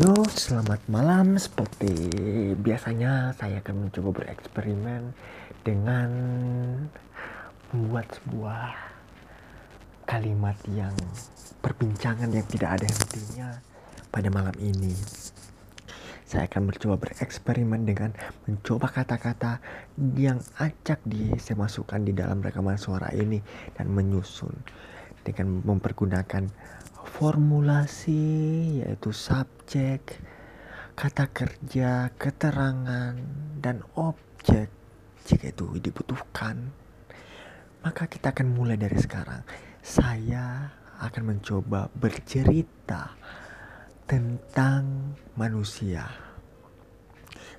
Yo, selamat malam. Seperti biasanya, saya akan mencoba bereksperimen dengan membuat sebuah kalimat yang perbincangan yang tidak ada hentinya pada malam ini. Saya akan mencoba bereksperimen dengan mencoba kata-kata yang acak di saya masukkan di dalam rekaman suara ini dan menyusun dengan mempergunakan formulasi yaitu subjek, kata kerja, keterangan, dan objek jika itu dibutuhkan. Maka kita akan mulai dari sekarang. Saya akan mencoba bercerita tentang manusia.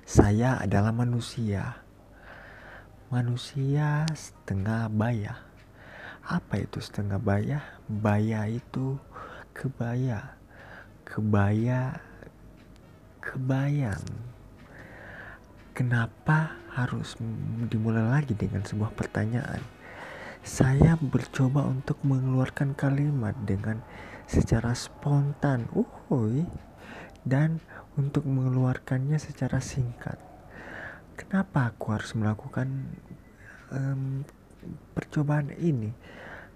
Saya adalah manusia. Manusia setengah baya. Apa itu setengah baya? Baya itu kebaya. Kebaya kebayang. Kenapa harus dimulai lagi dengan sebuah pertanyaan? Saya bercoba untuk mengeluarkan kalimat dengan secara spontan, uhui, dan untuk mengeluarkannya secara singkat. Kenapa aku harus melakukan um, percobaan ini?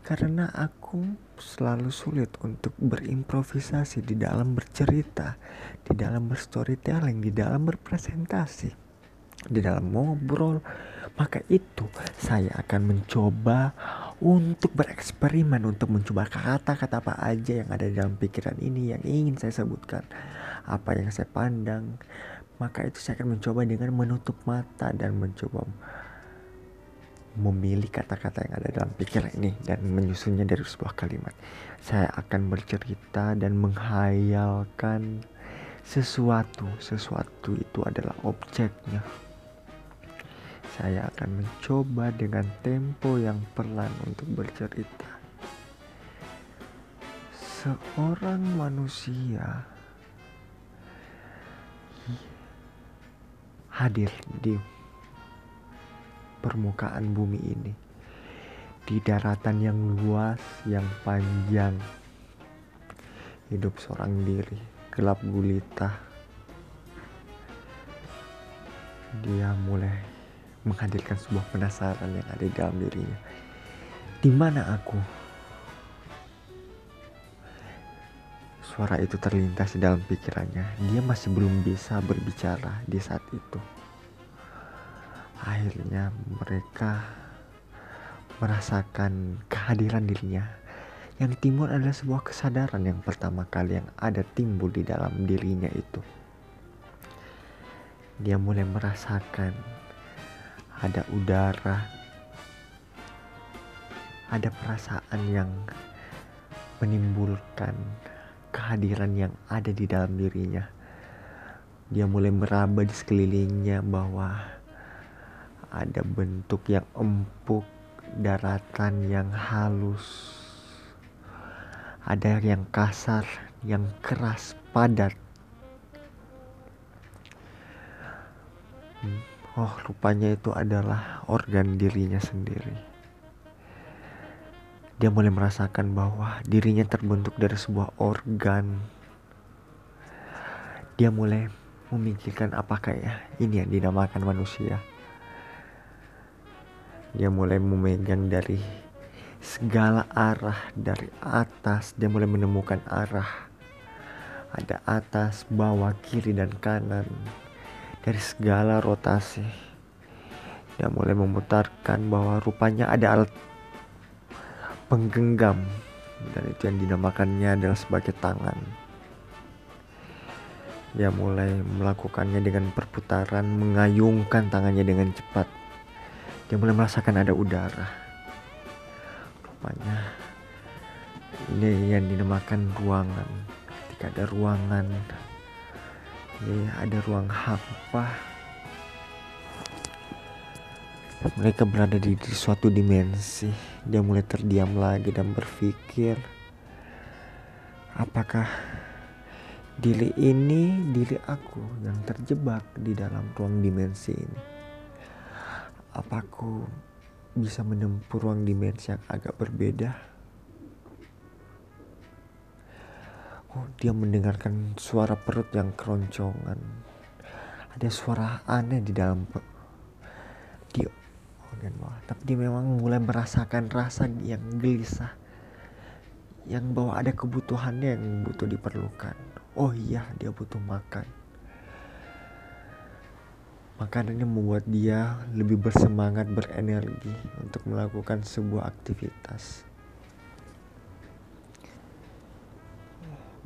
Karena aku selalu sulit untuk berimprovisasi di dalam bercerita, di dalam berstorytelling, di dalam berpresentasi, di dalam ngobrol. Maka itu saya akan mencoba untuk bereksperimen untuk mencoba kata-kata apa aja yang ada dalam pikiran ini yang ingin saya sebutkan apa yang saya pandang maka itu saya akan mencoba dengan menutup mata dan mencoba memilih kata-kata yang ada dalam pikiran ini dan menyusunnya dari sebuah kalimat. Saya akan bercerita dan menghayalkan sesuatu. Sesuatu itu adalah objeknya. Saya akan mencoba dengan tempo yang pelan untuk bercerita. Seorang manusia hadir di permukaan bumi ini, di daratan yang luas, yang panjang. Hidup seorang diri, gelap gulita. Dia mulai menghadirkan sebuah penasaran yang ada di dalam dirinya. Di mana aku? Suara itu terlintas di dalam pikirannya. Dia masih belum bisa berbicara di saat itu. Akhirnya mereka merasakan kehadiran dirinya. Yang timbul adalah sebuah kesadaran yang pertama kali yang ada timbul di dalam dirinya itu. Dia mulai merasakan ada udara, ada perasaan yang menimbulkan kehadiran yang ada di dalam dirinya. Dia mulai meraba di sekelilingnya bahwa ada bentuk yang empuk, daratan yang halus, ada yang kasar, yang keras, padat. Hmm Oh, rupanya itu adalah organ dirinya sendiri. Dia mulai merasakan bahwa dirinya terbentuk dari sebuah organ. Dia mulai memikirkan apakah ya ini yang dinamakan manusia. Dia mulai memegang dari segala arah dari atas. Dia mulai menemukan arah. Ada atas, bawah, kiri, dan kanan dari segala rotasi. Dia mulai memutarkan bahwa rupanya ada alat penggenggam dan itu yang dinamakannya adalah sebagai tangan. Dia mulai melakukannya dengan perputaran, mengayungkan tangannya dengan cepat. Dia mulai merasakan ada udara. Rupanya ini yang dinamakan ruangan. Ketika ada ruangan, ini ada ruang hampa mereka berada di, di suatu dimensi dia mulai terdiam lagi dan berpikir apakah diri ini diri aku yang terjebak di dalam ruang dimensi ini apa aku bisa menempuh ruang dimensi yang agak berbeda? Oh dia mendengarkan suara perut yang keroncongan. Ada suara aneh di dalam dia bagian bawah tapi dia memang mulai merasakan rasa yang gelisah. Yang bahwa ada kebutuhannya yang butuh diperlukan. Oh iya dia butuh makan Makanan ini membuat dia lebih bersemangat, berenergi untuk melakukan sebuah aktivitas.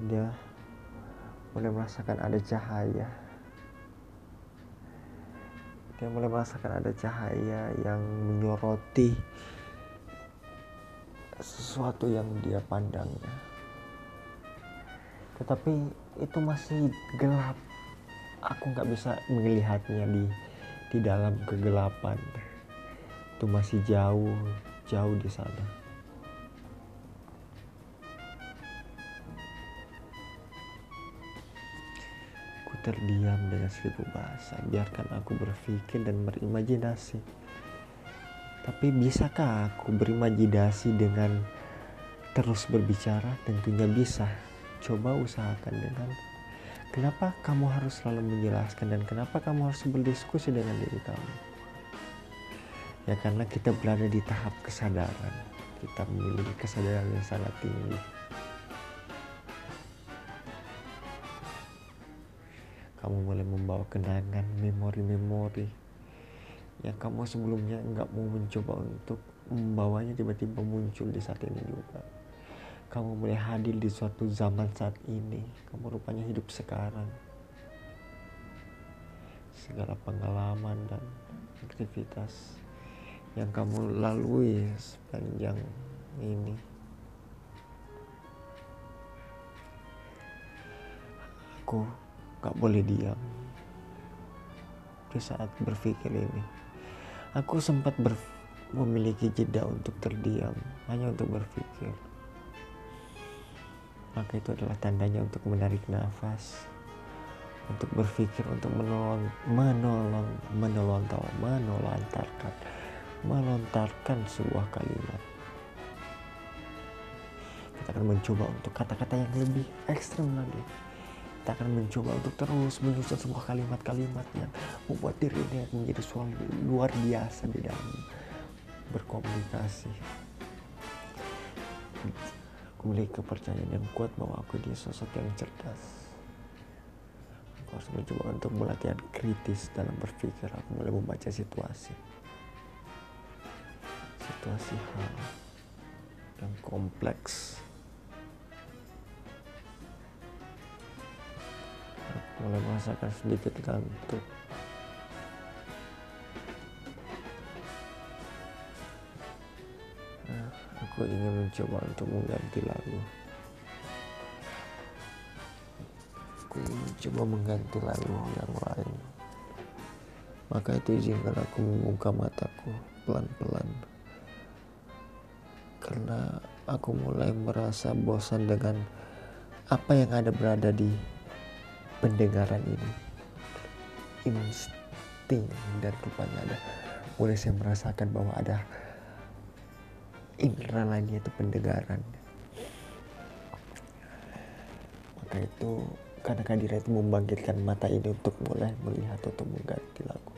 Dia mulai merasakan ada cahaya. Dia mulai merasakan ada cahaya yang menyoroti sesuatu yang dia pandangnya. Tetapi itu masih gelap aku nggak bisa melihatnya di di dalam kegelapan. Itu masih jauh jauh di sana. Aku terdiam dengan seribu bahasa. Biarkan aku berpikir dan berimajinasi. Tapi bisakah aku berimajinasi dengan terus berbicara? Tentunya bisa. Coba usahakan dengan Kenapa kamu harus selalu menjelaskan dan kenapa kamu harus berdiskusi dengan diri kamu? Ya karena kita berada di tahap kesadaran. Kita memiliki kesadaran yang sangat tinggi. Kamu mulai membawa kenangan, memori-memori yang kamu sebelumnya nggak mau mencoba untuk membawanya tiba-tiba muncul di saat ini juga kamu mulai hadir di suatu zaman saat ini. Kamu rupanya hidup sekarang. Segala pengalaman dan aktivitas yang kamu lalui sepanjang ini. Aku gak boleh diam di saat berpikir ini. Aku sempat ber memiliki jeda untuk terdiam hanya untuk berpikir maka itu adalah tandanya untuk menarik nafas untuk berpikir untuk menolong menolong tahu menolontarkan melontarkan sebuah kalimat. Kita akan mencoba untuk kata-kata yang lebih ekstrem lagi. Kita akan mencoba untuk terus menyusun sebuah kalimat-kalimat yang membuat diri ini menjadi suami luar biasa di dalam berkomunikasi memiliki kepercayaan yang kuat bahwa aku dia sosok yang cerdas. Aku harus mencoba untuk melatihan kritis dalam berpikir. Aku mulai membaca situasi. Situasi hal yang kompleks. Aku mulai merasakan sedikit ngantuk. Aku ingin mencoba untuk mengganti lagu. Aku ingin mencoba mengganti lagu yang lain. Maka itu izinkan aku membuka mataku pelan-pelan. Karena aku mulai merasa bosan dengan apa yang ada berada di pendengaran ini. Insting dan rupanya ada. Mulai saya merasakan bahwa ada indera lainnya itu pendengaran. Maka itu karena kehadiran itu membangkitkan mata ini untuk mulai melihat atau mengganti lagu.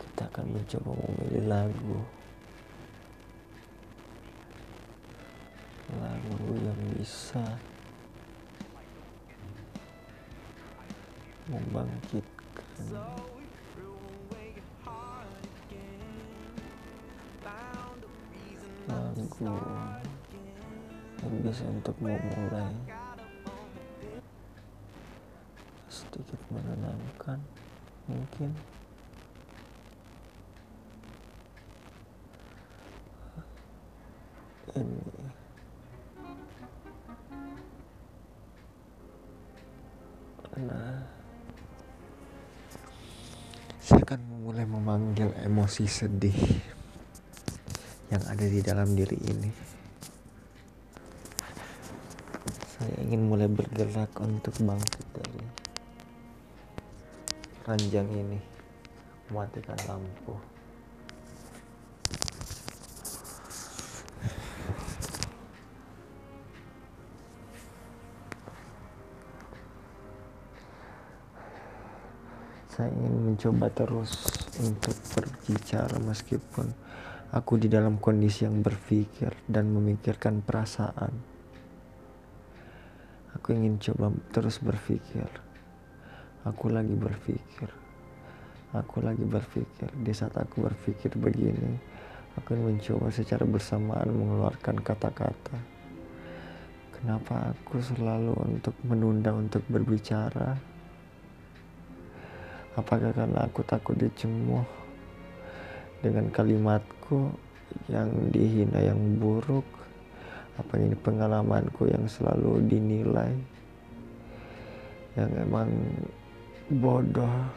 Kita akan mencoba memilih lagu. Lagu yang bisa membangkitkan. Lagu bisa untuk memulai sedikit menenangkan mungkin emosi sedih yang ada di dalam diri ini. Saya ingin mulai bergerak untuk bangkit dari ranjang ini, matikan lampu saya ingin mencoba terus untuk berbicara meskipun aku di dalam kondisi yang berpikir dan memikirkan perasaan. Aku ingin coba terus berpikir. Aku lagi berpikir. Aku lagi berpikir. Di saat aku berpikir begini aku ingin mencoba secara bersamaan mengeluarkan kata-kata. Kenapa aku selalu untuk menunda untuk berbicara Apakah karena aku takut dicemooh dengan kalimatku yang dihina yang buruk? Apa ini pengalamanku yang selalu dinilai yang emang bodoh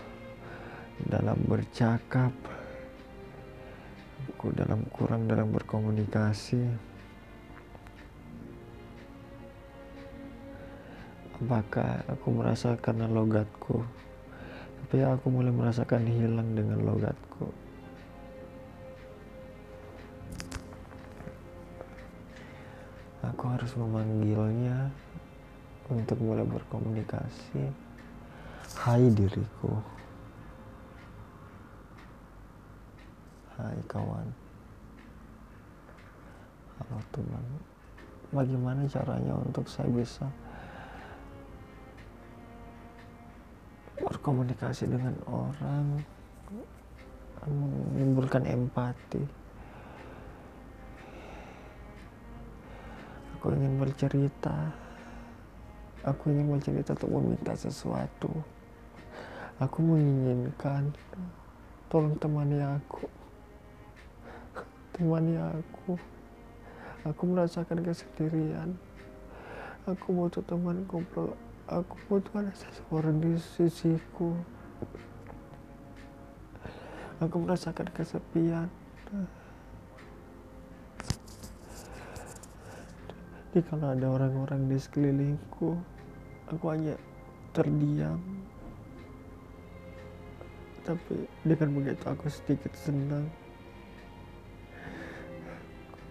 dalam bercakap? Aku dalam kurang dalam berkomunikasi. Apakah aku merasa karena logatku? Tapi aku mulai merasakan hilang dengan logatku. Aku harus memanggilnya untuk mulai berkomunikasi. Hai diriku. Hai kawan. Halo teman. Bagaimana caranya untuk saya bisa berkomunikasi dengan orang menimbulkan empati. Aku ingin bercerita. Aku ingin bercerita untuk meminta sesuatu. Aku menginginkan tolong temani aku. Temani aku. Aku merasakan kesendirian. Aku butuh teman ngobrol aku butuh ada seseorang di sisiku. Aku merasakan kesepian. Kalau ada orang-orang di sekelilingku aku hanya terdiam. Tapi dengan begitu aku sedikit senang.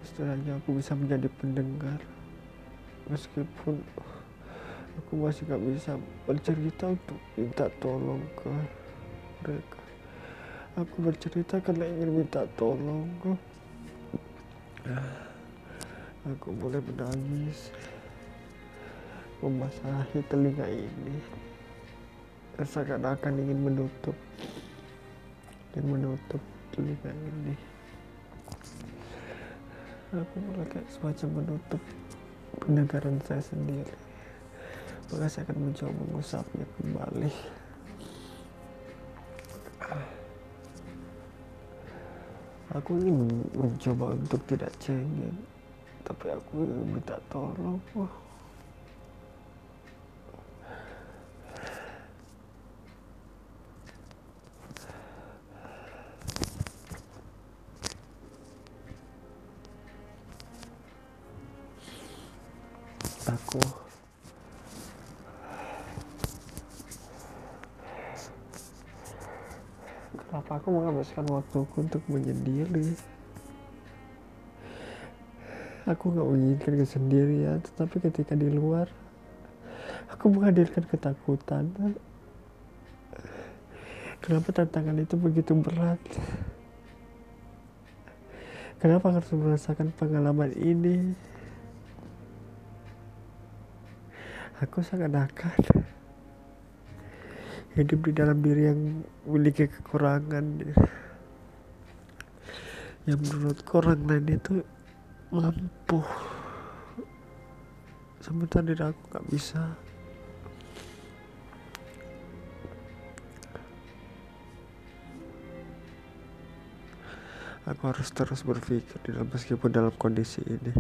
Setelahnya aku bisa menjadi pendengar. Meskipun aku masih gak bisa bercerita untuk minta tolong ke mereka. Aku bercerita karena ingin minta tolong aku mulai menangis membasahi telinga ini seakan-akan ingin menutup dan menutup telinga ini. Aku mulai kayak semacam menutup pendengaran saya sendiri maka saya akan mencoba mengusapnya kembali? Aku ingin mencoba untuk tidak cengeng tapi aku minta tolong aku menghabiskan waktuku untuk menyendiri? Aku gak menginginkan kesendirian, tetapi ketika di luar, aku menghadirkan ketakutan. Kenapa tantangan itu begitu berat? Kenapa harus merasakan pengalaman ini? Aku sangat nakal hidup di dalam diri yang memiliki kekurangan yang menurut orang lain itu mampu. Sementara diri aku gak bisa. Aku harus terus berpikir dalam meskipun dalam kondisi ini.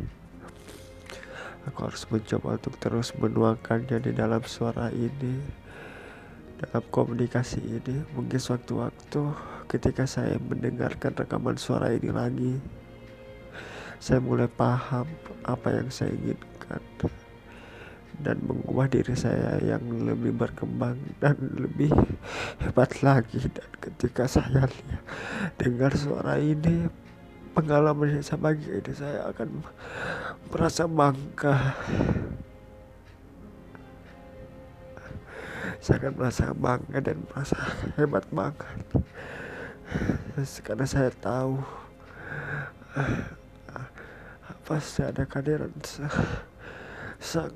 Aku harus mencoba untuk terus menuangkannya di dalam suara ini dalam komunikasi ini mungkin sewaktu-waktu ketika saya mendengarkan rekaman suara ini lagi saya mulai paham apa yang saya inginkan dan mengubah diri saya yang lebih berkembang dan lebih hebat lagi. Dan ketika saya dengar suara ini pengalaman yang saya bagi ini saya akan merasa bangga saya akan merasa bangga dan merasa hebat banget. Karena saya tahu pasti ada kehadiran sang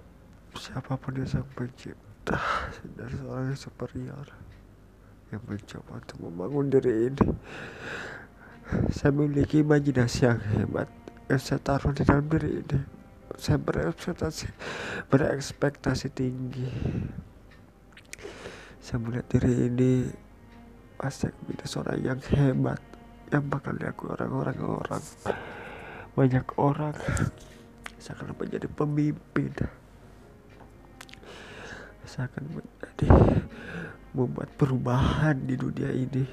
siapa pun yang sang pencipta dari seorang yang superior yang mencoba untuk membangun diri ini. Saya memiliki imajinasi yang hebat yang saya taruh di dalam diri ini. Saya berekspektasi berekspektasi tinggi saya melihat diri ini pasti aku menjadi seorang yang hebat yang bakal diakui orang-orang orang. Banyak orang. Saya akan menjadi pemimpin. Saya akan menjadi membuat perubahan di dunia ini.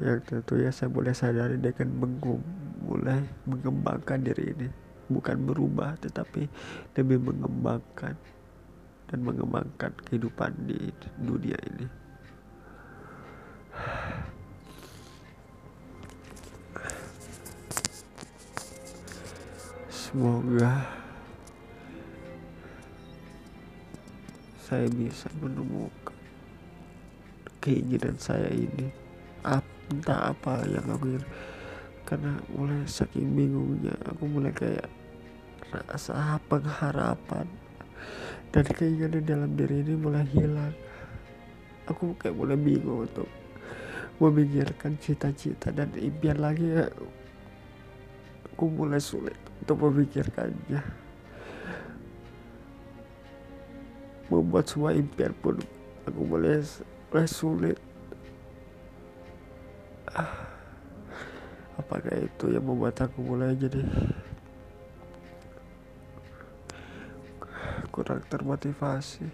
Yang tentunya saya boleh sadari dengan mulai mengembangkan diri ini bukan berubah tetapi lebih mengembangkan dan mengembangkan kehidupan di dunia ini. Semoga saya bisa menemukan keinginan saya ini. Entah apa yang aku karena mulai saking bingungnya aku mulai kayak rasa pengharapan dan keinginan dalam diri ini mulai hilang. Aku kayak mulai bingung untuk memikirkan cita-cita dan impian lagi. Ya aku mulai sulit untuk memikirkannya. Membuat semua impian pun aku mulai mulai sulit. Apakah itu yang membuat aku mulai jadi kurang termotivasi.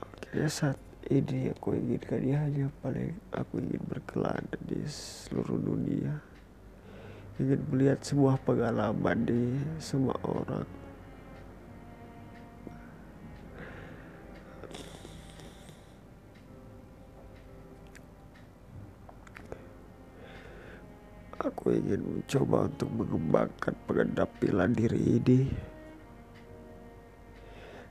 Akhirnya saat ini aku inginkan dia hanya paling aku ingin berkelana di seluruh dunia. Ingin melihat sebuah pengalaman di semua orang Ingin mencoba untuk mengembangkan pengendappilan diri ini.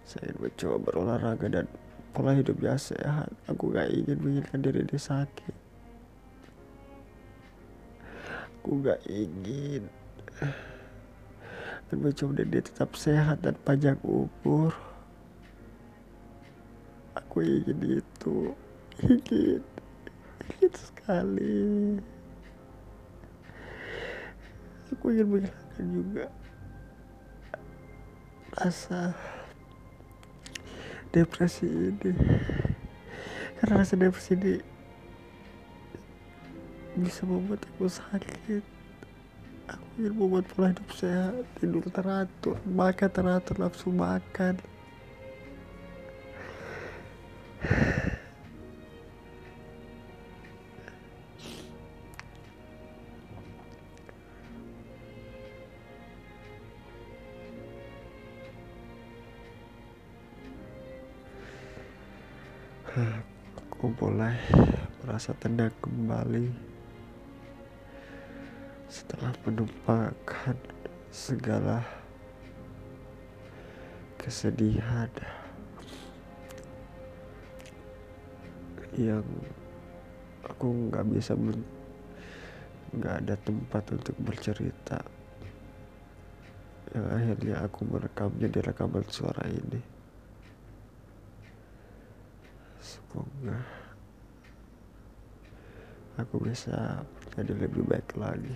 Saya ingin mencoba berolahraga dan pola hidup yang sehat. Aku gak ingin menginginkan diri ini sakit. Aku gak ingin dan mencoba diri tetap sehat dan panjang umur. Aku ingin itu, ingin, ingin sekali aku ingin menghilangkan juga rasa depresi ini. Karena rasa depresi ini bisa membuat aku sakit. Aku ingin membuat pola hidup sehat tidur teratur makan teratur nafsu makan aku boleh merasa tenang kembali setelah menumpahkan segala kesedihan yang aku nggak bisa nggak ada tempat untuk bercerita. Yang akhirnya aku merekamnya di rekaman suara ini semoga aku bisa jadi lebih baik lagi.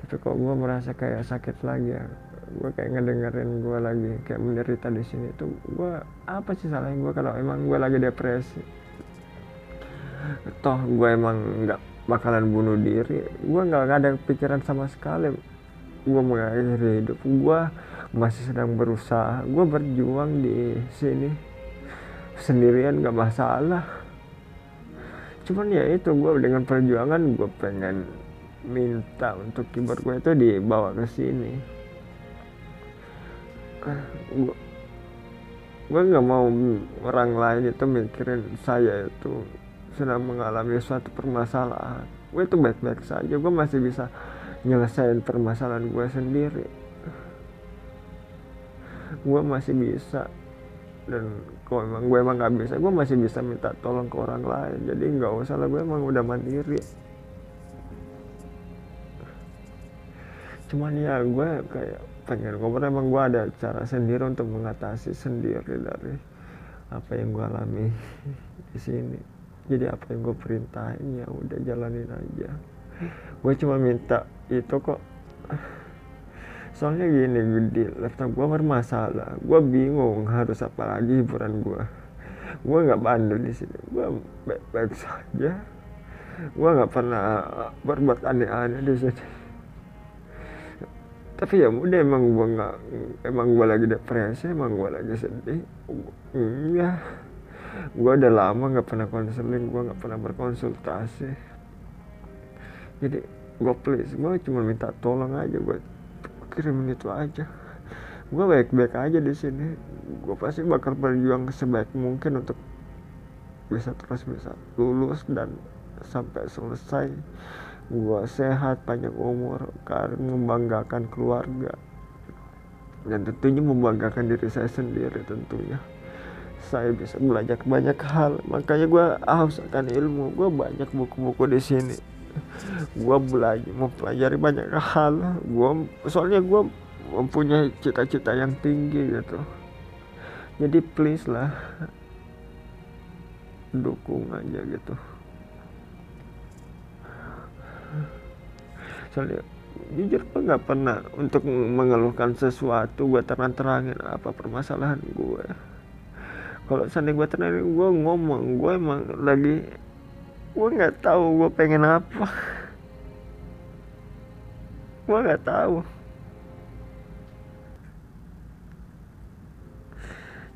Tapi kok gue merasa kayak sakit lagi ya gue kayak ngedengerin gue lagi kayak menderita di sini tuh gue apa sih salahnya gue kalau emang gue lagi depresi? Toh gue emang nggak bakalan bunuh diri. Gue nggak ada pikiran sama sekali gue mengakhiri hidup. Gue masih sedang berusaha. Gue berjuang di sini. Sendirian nggak masalah. Cuman ya itu gue dengan perjuangan gue pengen minta untuk keyboard gue itu dibawa ke sini gue gue nggak mau orang lain itu mikirin saya itu sedang mengalami suatu permasalahan. Gue itu baik-baik saja gue masih bisa nyelesain permasalahan gue sendiri. Gue masih bisa. Dan kalau emang gue emang nggak bisa gue masih bisa minta tolong ke orang lain. Jadi nggak usah lah gue emang udah mandiri. Cuman ya gue kayak pengen ngobrol emang gue ada cara sendiri untuk mengatasi sendiri dari apa yang gue alami di sini. Jadi apa yang gue perintahin ya udah jalanin aja. Gue cuma minta itu kok. Soalnya gini di laptop gue bermasalah. Gue bingung harus apa lagi hiburan gue gue nggak bandel di sini. Gue baik-baik saja. Gue nggak pernah berbuat aneh-aneh di sini tapi ya udah emang gue nggak emang gue lagi depresi emang gue lagi sedih. Iya. Gue udah lama nggak pernah konseling gue nggak pernah berkonsultasi. Jadi gue please gue cuma minta tolong aja gue kirimin itu aja. Gue baik-baik aja di sini. Gue pasti bakal berjuang sebaik mungkin untuk bisa terus bisa lulus dan sampai selesai gue sehat panjang umur karena membanggakan keluarga. Dan tentunya membanggakan diri saya sendiri tentunya. Saya bisa belajar banyak hal makanya gue haus akan ilmu. Gue banyak buku-buku di sini. Gue belajar mempelajari banyak hal. Gue soalnya gue mempunyai cita-cita yang tinggi gitu. Jadi please lah dukung aja gitu soalnya jujur gue nggak pernah untuk mengeluhkan sesuatu gue terang-terangin apa permasalahan gue kalau seandainya gue tenang gue ngomong gue emang lagi gue nggak tahu gue pengen apa. Gue nggak tahu.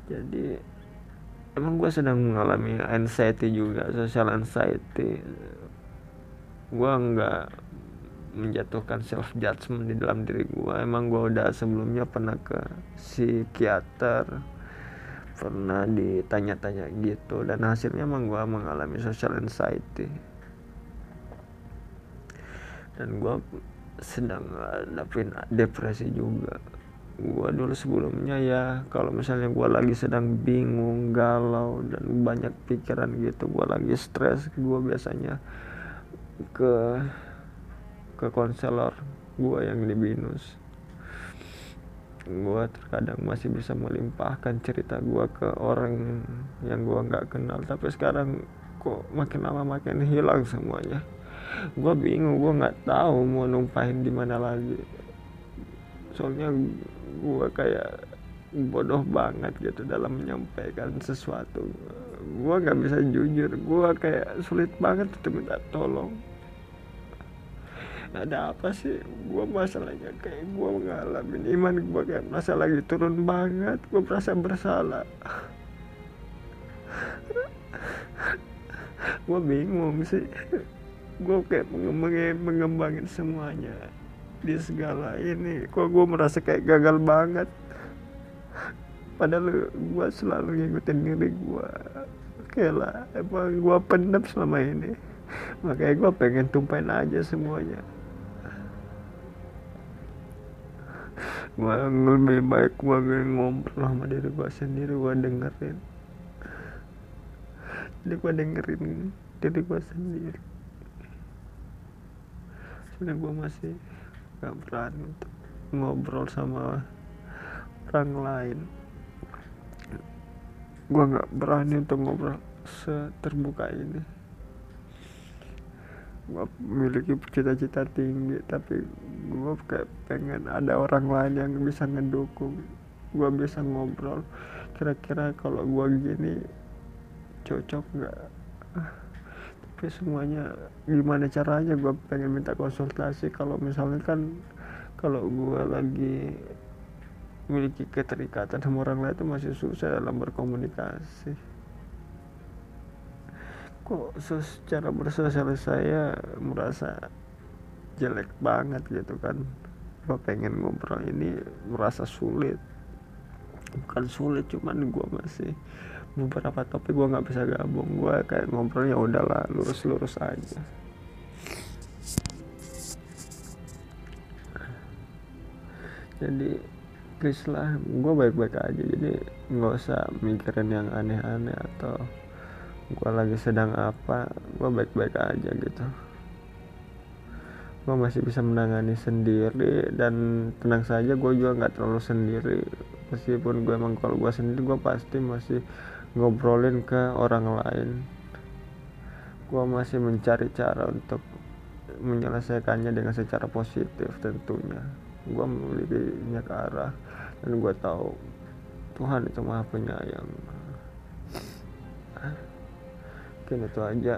Jadi emang gue sedang mengalami anxiety juga social anxiety. Gue nggak menjatuhkan self judgment di dalam diri gue emang gue udah sebelumnya pernah ke psikiater pernah ditanya-tanya gitu dan hasilnya emang gue mengalami social anxiety. Dan gue sedang ngadapin depresi juga. Gue dulu sebelumnya ya kalau misalnya gue lagi sedang bingung galau dan banyak pikiran gitu gue lagi stres gue biasanya ke ke konselor gue yang di binus. Gue terkadang masih bisa melimpahkan cerita gue ke orang yang gue nggak kenal tapi sekarang kok makin lama makin hilang semuanya. Gue bingung gue nggak tahu mau numpahin di mana lagi. Soalnya gue kayak bodoh banget gitu dalam menyampaikan sesuatu. Gue nggak bisa jujur gue kayak sulit banget untuk minta tolong ada apa sih? Gue masalahnya kayak gue mengalami iman gue kayak merasa lagi turun banget. Gue merasa bersalah. Gue bingung sih. Gue kayak mengembangin, mengembangin semuanya di segala ini. Kok gue merasa kayak gagal banget? Padahal gue selalu ngikutin diri gue oke lah emang gue pendam selama ini. Makanya gue pengen tumpahin aja semuanya gue lebih baik gue ngobrol sama diri gue sendiri gue dengerin. Jadi gue dengerin diri gue sendiri. Soalnya gue masih gak berani untuk ngobrol sama orang lain. Gue gak berani untuk ngobrol seterbuka ini gue memiliki cita-cita tinggi tapi gue kayak pengen ada orang lain yang bisa ngedukung. Gue bisa ngobrol. Kira-kira kalau gue gini cocok nggak? Tapi semuanya gimana caranya? Gue pengen minta konsultasi. Kalau misalnya kan kalau gue lagi memiliki keterikatan sama orang lain itu masih susah dalam berkomunikasi kok secara bersosial saya merasa jelek banget gitu kan. Gue pengen ngobrol ini merasa sulit. Bukan sulit cuman gue masih beberapa topik gue nggak bisa gabung. Gue kayak ngobrolnya udahlah lurus-lurus aja. Jadi please lah gue baik-baik aja. Jadi nggak usah mikirin yang aneh-aneh atau gue lagi sedang apa gue baik-baik aja gitu. Gue masih bisa menangani sendiri dan tenang saja gue juga nggak terlalu sendiri. Meskipun gue emang kalau gue sendiri gue pasti masih ngobrolin ke orang lain. Gue masih mencari cara untuk menyelesaikannya dengan secara positif tentunya. Gue memiliki banyak arah dan gue tahu Tuhan itu maha penyayang mungkin itu aja